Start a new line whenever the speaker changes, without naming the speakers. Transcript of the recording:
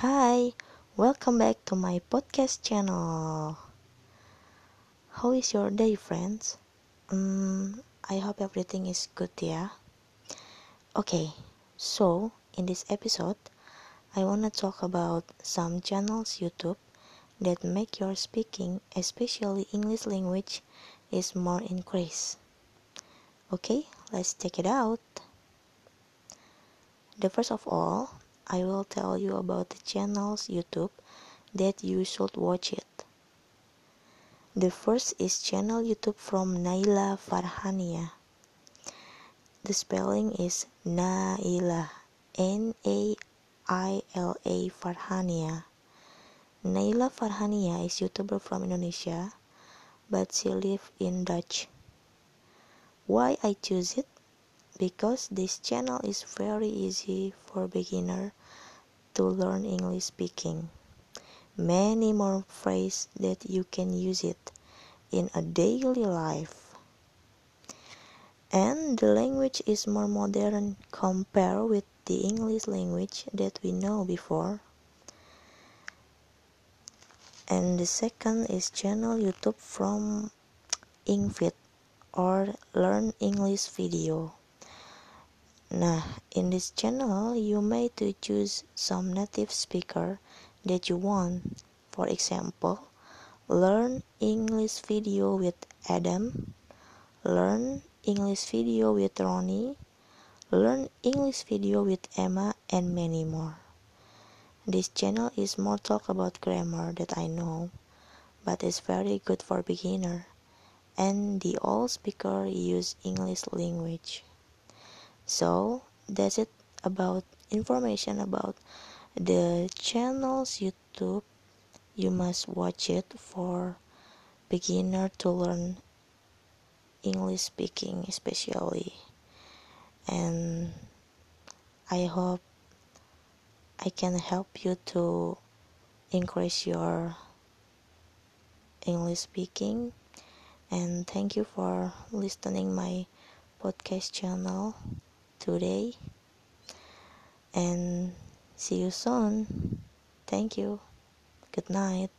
Hi, welcome back to my podcast channel. How is your day, friends? Um, I hope everything is good, yeah. Okay, so in this episode, I wanna talk about some channels YouTube that make your speaking, especially English language, is more increased. Okay, let's check it out. The first of all, I will tell you about the channels YouTube that you should watch it. The first is channel YouTube from Naila Farhania. The spelling is Naila, N A I L A Farhania. Naila Farhania is YouTuber from Indonesia, but she live in Dutch. Why I choose it? because this channel is very easy for beginner to learn English speaking. Many more phrases that you can use it in a daily life. And the language is more modern compared with the English language that we know before. And the second is channel YouTube from engVid or Learn English Video. Nah, in this channel you may to choose some native speaker that you want. For example, learn English video with Adam, learn English video with Ronnie, learn English video with Emma and many more. This channel is more talk about grammar that I know, but it's very good for beginner and the all speaker use English language so that's it about information about the channels youtube. You must watch it for beginner to learn english speaking especially. And i hope i can help you to increase your english speaking. And thank you for listening my podcast channel today and see you soon. Thank you. Good night.